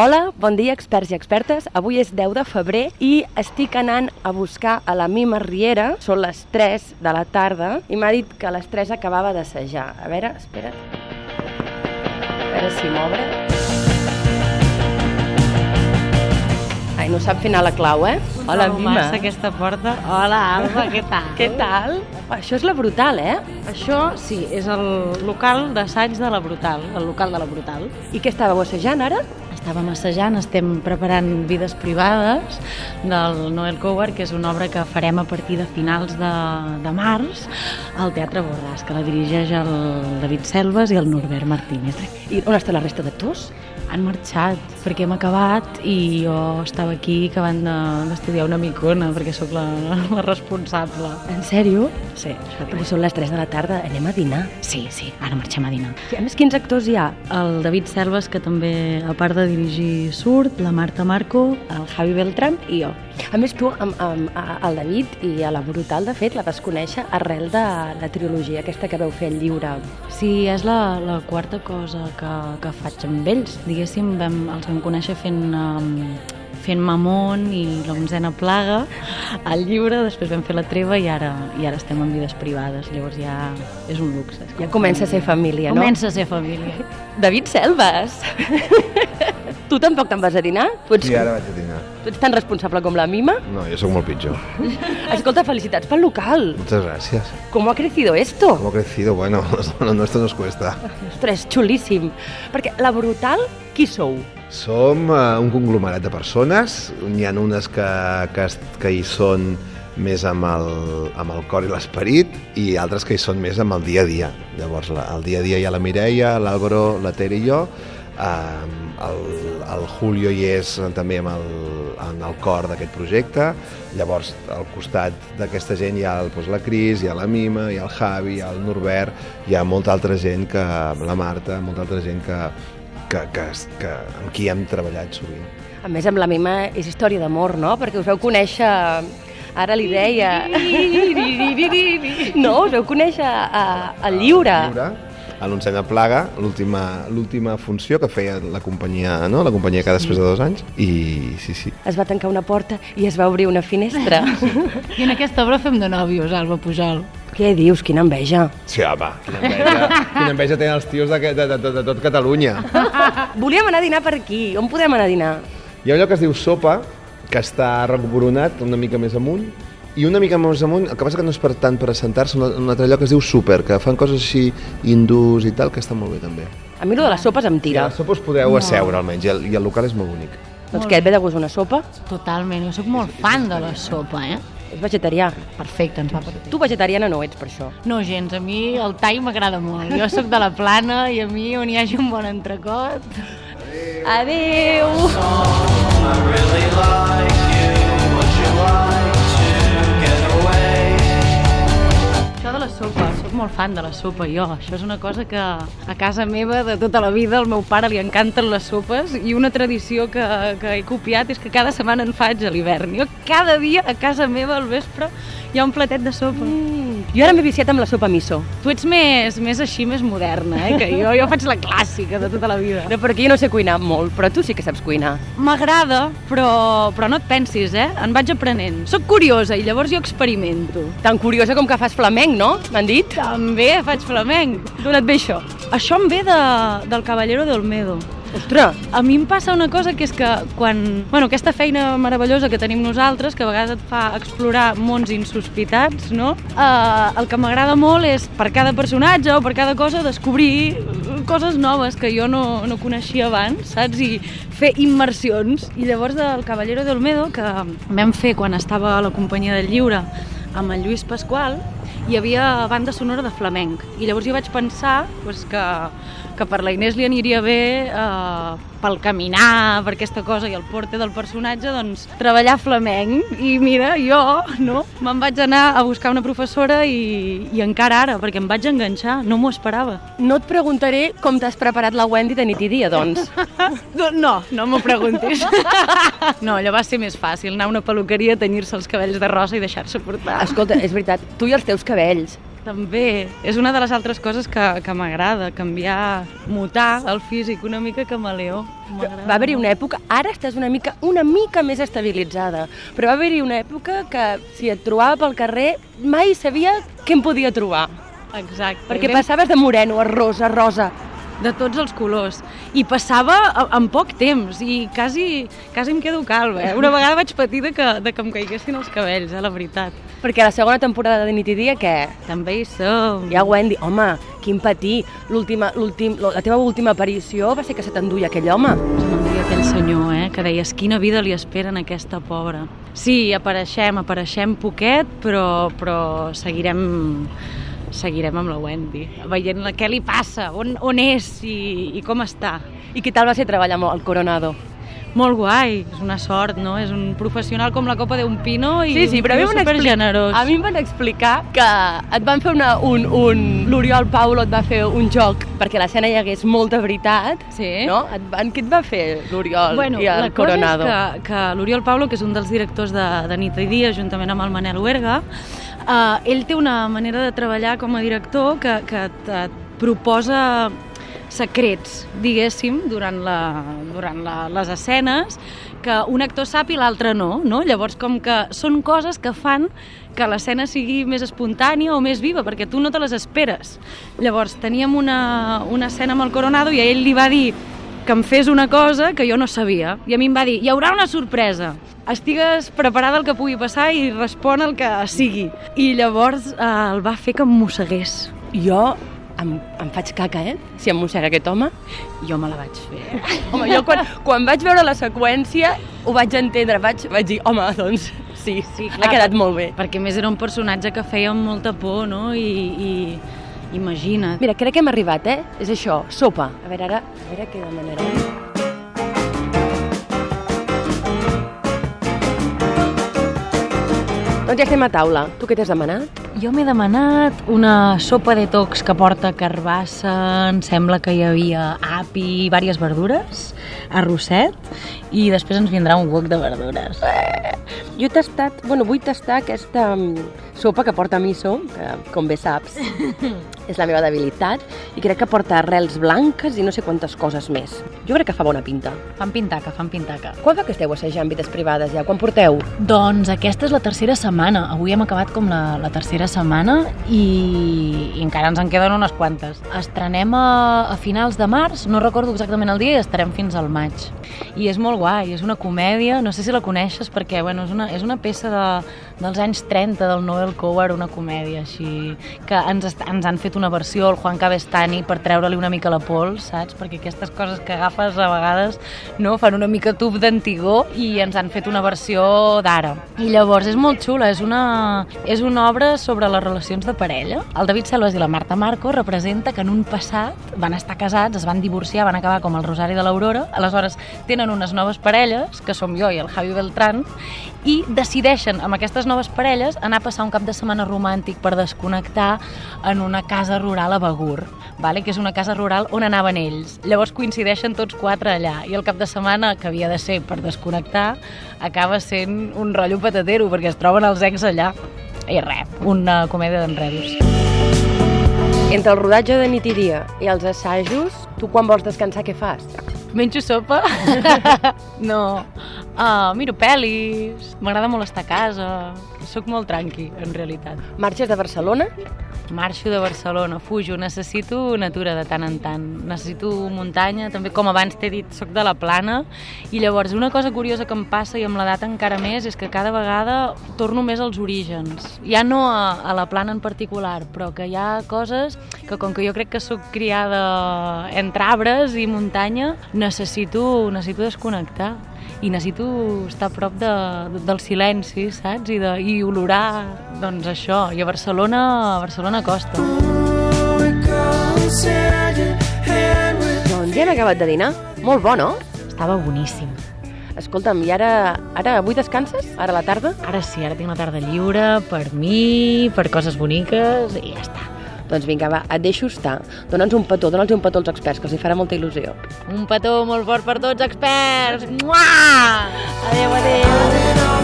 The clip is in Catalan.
Hola, bon dia experts i expertes. Avui és 10 de febrer i estic anant a buscar a la Mima Riera. Són les 3 de la tarda i m'ha dit que a les 3 acabava d'assajar. A veure, espera. A veure si m'obre. Ai, no sap fer anar la clau, eh? Hola, Mima. massa aquesta porta. Hola, Alba, què tal? Què tal? Això és la Brutal, eh? Això, sí, és el local d'assaig de la Brutal, el local de la Brutal. I què estàveu assajant ara? Estàvem assajant, estem preparant Vides privades del Noel Coward, que és una obra que farem a partir de finals de, de març al Teatre Borràs, que la dirigeix el David Selves i el Norbert Martínez. I on està la resta d'actors? Han marxat perquè hem acabat i jo estava aquí acabant de- d'estudiar una micona perquè sóc la, la responsable. En sèrio? Sí, Perquè són les 3 de la tarda, anem a dinar. Sí, sí, ara marxem a dinar. Sí, a més, quins actors hi ha? El David Selves, que també, a part de dirigir Surt, la Marta Marco, el Javi Beltran i jo. A més, tu, amb, amb, a- al David i a la Brutal, de fet, la vas conèixer arrel de la trilogia aquesta que veu fer el lliure. Sí, és la, la quarta cosa que, que faig amb ells. Diguéssim, vam, els vam conèixer fent, um, fent Mamón i l'onzena plaga al llibre, després vam fer la treva i ara, i ara estem en vides privades, llavors ja és un luxe. és Ja com comença a ser família, no? Comença a ser família. David Selves! tu tampoc te'n vas a dinar? Tu ets, Sí, ara vaig a dinar. Tu ets tan responsable com la Mima? No, jo sóc molt pitjor. Escolta, felicitats pel local! Muchas gracias. ¿Cómo ha crecido esto? ¿Cómo ha crecido? Bueno, lo nuestro nos cuesta. Ostres, xulíssim. Perquè la Brutal, qui sou? Som uh, un conglomerat de persones. N'hi ha unes que, que, que hi són més amb el, amb el cor i l'esperit i altres que hi són més amb el dia a dia. Llavors, la, el dia a dia hi ha la Mireia, l'Àlvaro, la Tere i jo, um, el, el Julio hi és també amb el, en el cor d'aquest projecte, llavors al costat d'aquesta gent hi ha el, doncs, la Cris, hi ha la Mima, hi ha el Javi, hi ha el Norbert, hi ha molta altra gent que, la Marta, molta altra gent que, que, que, que, amb qui hem treballat sovint. A més, amb la Mima és història d'amor, no? Perquè us veu conèixer... Ara li deia... No, us veu conèixer a, al lliure. Lliure, a l'Oncena Plaga, l'última l'última funció que feia la companyia, no? la companyia que després de dos anys, i sí, sí. Es va tancar una porta i es va obrir una finestra. I en aquesta obra fem de nòvios, Alba Pujol. Què dius? Quina enveja. Sí, home, quina enveja, quina enveja tenen els tios de, de, de, de, de tot Catalunya. Volíem anar a dinar per aquí. On podem anar a dinar? Hi ha un lloc que es diu Sopa, que està recoronat una mica més amunt, i una mica més amunt, el que passa que no és per tant per assentar-se, un, un altre lloc que es diu Super, que fan coses així hindús i tal, que està molt bé també. A mi lo de les sopes em I a tira. la sopa us podeu asseure almenys, i el, i el local és molt bonic. Doncs què, et ve de gust una sopa? Totalment, jo sóc molt fan de la sopa, eh? És vegetarià. Perfecte, ens va per Tu vegetariana no ets per això. No gens, a mi el tall m'agrada molt. Jo sóc de la plana i a mi on hi hagi un bon entrecot... Adéu! De la sopa, sóc molt fan de la sopa jo. Això és una cosa que a casa meva de tota la vida al meu pare li encanten les sopes i una tradició que, que he copiat és que cada setmana en faig a l'hivern. Jo cada dia a casa meva al vespre hi ha un platet de sopa. Mm. Jo ara m'he viciat amb la sopa miso. Tu ets més, més així, més moderna, eh? que jo, jo faig la clàssica de tota la vida. No, perquè jo no sé cuinar molt, però tu sí que saps cuinar. M'agrada, però, però no et pensis, eh? En vaig aprenent. Soc curiosa i llavors jo experimento. Tan curiosa com que fas flamenc, no? M'han dit? També faig flamenc. D'on et ve això? Això em ve de, del Caballero de Olmedo. Ostres, A mi em passa una cosa que és que quan... Bueno, aquesta feina meravellosa que tenim nosaltres, que a vegades et fa explorar mons insospitats, no? Uh, el que m'agrada molt és per cada personatge o per cada cosa descobrir coses noves que jo no, no coneixia abans, saps? I fer immersions. I llavors del Caballero de Olmedo, que vam fer quan estava a la companyia del lliure amb el Lluís Pasqual, hi havia banda sonora de flamenc. I llavors jo vaig pensar doncs, que, que per la Inés li aniria bé eh, pel caminar, per aquesta cosa i el porte del personatge, doncs treballar flamenc. I mira, jo no, me'n vaig anar a buscar una professora i, i encara ara, perquè em vaig enganxar, no m'ho esperava. no et preguntaré com t'has preparat la Wendy de nit i dia, doncs. No, no, no m'ho preguntis. No, allò va ser més fàcil, anar a una peluqueria, tenyir-se els cabells de rosa i deixar-se portar. Escolta, és veritat, tu i els teus cabells. També. És una de les altres coses que, que m'agrada, canviar, mutar el físic una mica camaleó. Va haver-hi una època, ara estàs una mica, una mica més estabilitzada, però va haver-hi una època que si et trobava pel carrer mai sabia què em podia trobar. Exacte. Perquè passaves de moreno a rosa, a rosa. De tots els colors. I passava a- en poc temps i quasi, quasi em quedo calva. Eh? Una vegada vaig patir de que, de que em caiguessin els cabells, eh, la veritat. Perquè la segona temporada de Nit i Dia, què? També hi som. Ja Wendy, home, quin patir. L'última, l'últim, la teva última aparició va ser que se t'enduia aquell home. Em deia aquell senyor, eh, que deies quina vida li espera a aquesta pobra. Sí, apareixem, apareixem poquet, però, però seguirem seguirem amb la Wendy, veient la, què li passa, on, on és i, i com està. I què tal va ser treballar amb el Coronado? Molt guai, és una sort, no? És un professional com la copa d'un pino i Sí, sí, però un expli- supergenerós. a mi em van explicar que et van fer una, un, un... L'Oriol Paulo et va fer un joc perquè a l'escena hi hagués molta veritat, Sí. no? Et van, què et va fer l'Oriol Bueno, i el la cosa Coronado? és que, que l'Oriol Paulo, que és un dels directors de, de Nit i Dia, juntament amb el Manel Huerga, eh, ell té una manera de treballar com a director que, que et proposa secrets, diguéssim, durant, la, durant la, les escenes, que un actor sap i l'altre no, no? Llavors, com que són coses que fan que l'escena sigui més espontània o més viva, perquè tu no te les esperes. Llavors, teníem una, una escena amb el Coronado i a ell li va dir que em fes una cosa que jo no sabia. I a mi em va dir, hi haurà una sorpresa. Estigues preparada al que pugui passar i respon el que sigui. I llavors eh, el va fer que em mossegués. Jo em, em faig caca, eh? Si em mossega aquest home. Jo me la vaig fer. Home, jo quan, quan vaig veure la seqüència ho vaig entendre, vaig, vaig dir, home, doncs sí, Sí, ha quedat molt bé. Perquè més era un personatge que feia molta por, no? I, i imagina't. Mira, crec que hem arribat, eh? És això, sopa. A veure, ara, a veure què demanarem. Doncs ja estem a taula. Tu què t'has demanat? Jo m'he demanat una sopa de tocs que porta carbassa, em sembla que hi havia api diverses verdures, arrosset, i després ens vindrà un wok de verdures. Jo he tastat, bueno, vull tastar aquesta mm, sopa que porta miso, que com bé saps és la meva debilitat, i crec que porta arrels blanques i no sé quantes coses més. Jo crec que fa bona pinta. Fan pintaca, fan pintaca. Quan fa que esteu assajant vides privades ja? Quan porteu? Doncs aquesta és la tercera setmana. Avui hem acabat com la, la tercera setmana i, i encara ens en queden unes quantes. Estrenem a, a finals de març, no recordo exactament el dia, i estarem fins al maig. I és molt guai, és una comèdia, no sé si la coneixes perquè bueno, és, una, és una peça de, dels anys 30 del Noel Coward, una comèdia així, que ens, est- ens han fet una versió, el Juan Cabestany, per treure-li una mica la pols, saps? Perquè aquestes coses que agafes a vegades no fan una mica tub d'antigó i ens han fet una versió d'ara. I llavors és molt xula, és una, és una obra sobre les relacions de parella. El David Selvas i la Marta Marco representa que en un passat van estar casats, es van divorciar, van acabar com el Rosari de l'Aurora, aleshores tenen unes noves parelles, que som jo i el Javi Beltrán, i decideixen amb aquestes noves parelles anar a passar un cap de setmana romàntic per desconnectar en una casa rural a Begur, vale? que és una casa rural on anaven ells. Llavors coincideixen tots quatre allà i el cap de setmana, que havia de ser per desconnectar, acaba sent un rotllo patatero perquè es troben els ex allà. I res, una comèdia d'enredos. Entre el rodatge de nit i dia i els assajos, tu quan vols descansar què fas? Menjo sopa? no. Uh, miro pel·lis, m'agrada molt estar a casa, sóc molt tranqui, en realitat. Marxes de Barcelona? Marxo de Barcelona, fujo, necessito natura de tant en tant, necessito muntanya, també com abans t'he dit, sóc de la plana, i llavors una cosa curiosa que em passa i amb l'edat encara més és que cada vegada torno més als orígens, ja no a, a la plana en particular, però que hi ha coses que com que jo crec que sóc criada entre arbres i muntanya, necessito, necessito desconnectar i necessito estar a prop de, de, del silenci, saps? I, de, i olorar, doncs això. I a Barcelona, a Barcelona costa. Doncs ja hem acabat de dinar. Molt bo, no? Estava boníssim. Escolta'm, i ara, ara avui descanses? Ara a la tarda? Ara sí, ara tinc la tarda lliure per mi, per coses boniques i ja està. Doncs vinga, va, et deixo estar. Dóna'ns un petó, dona'ls un petó als experts, que els hi farà molta il·lusió. Un petó molt fort per tots, experts! Mua! Adéu, adéu!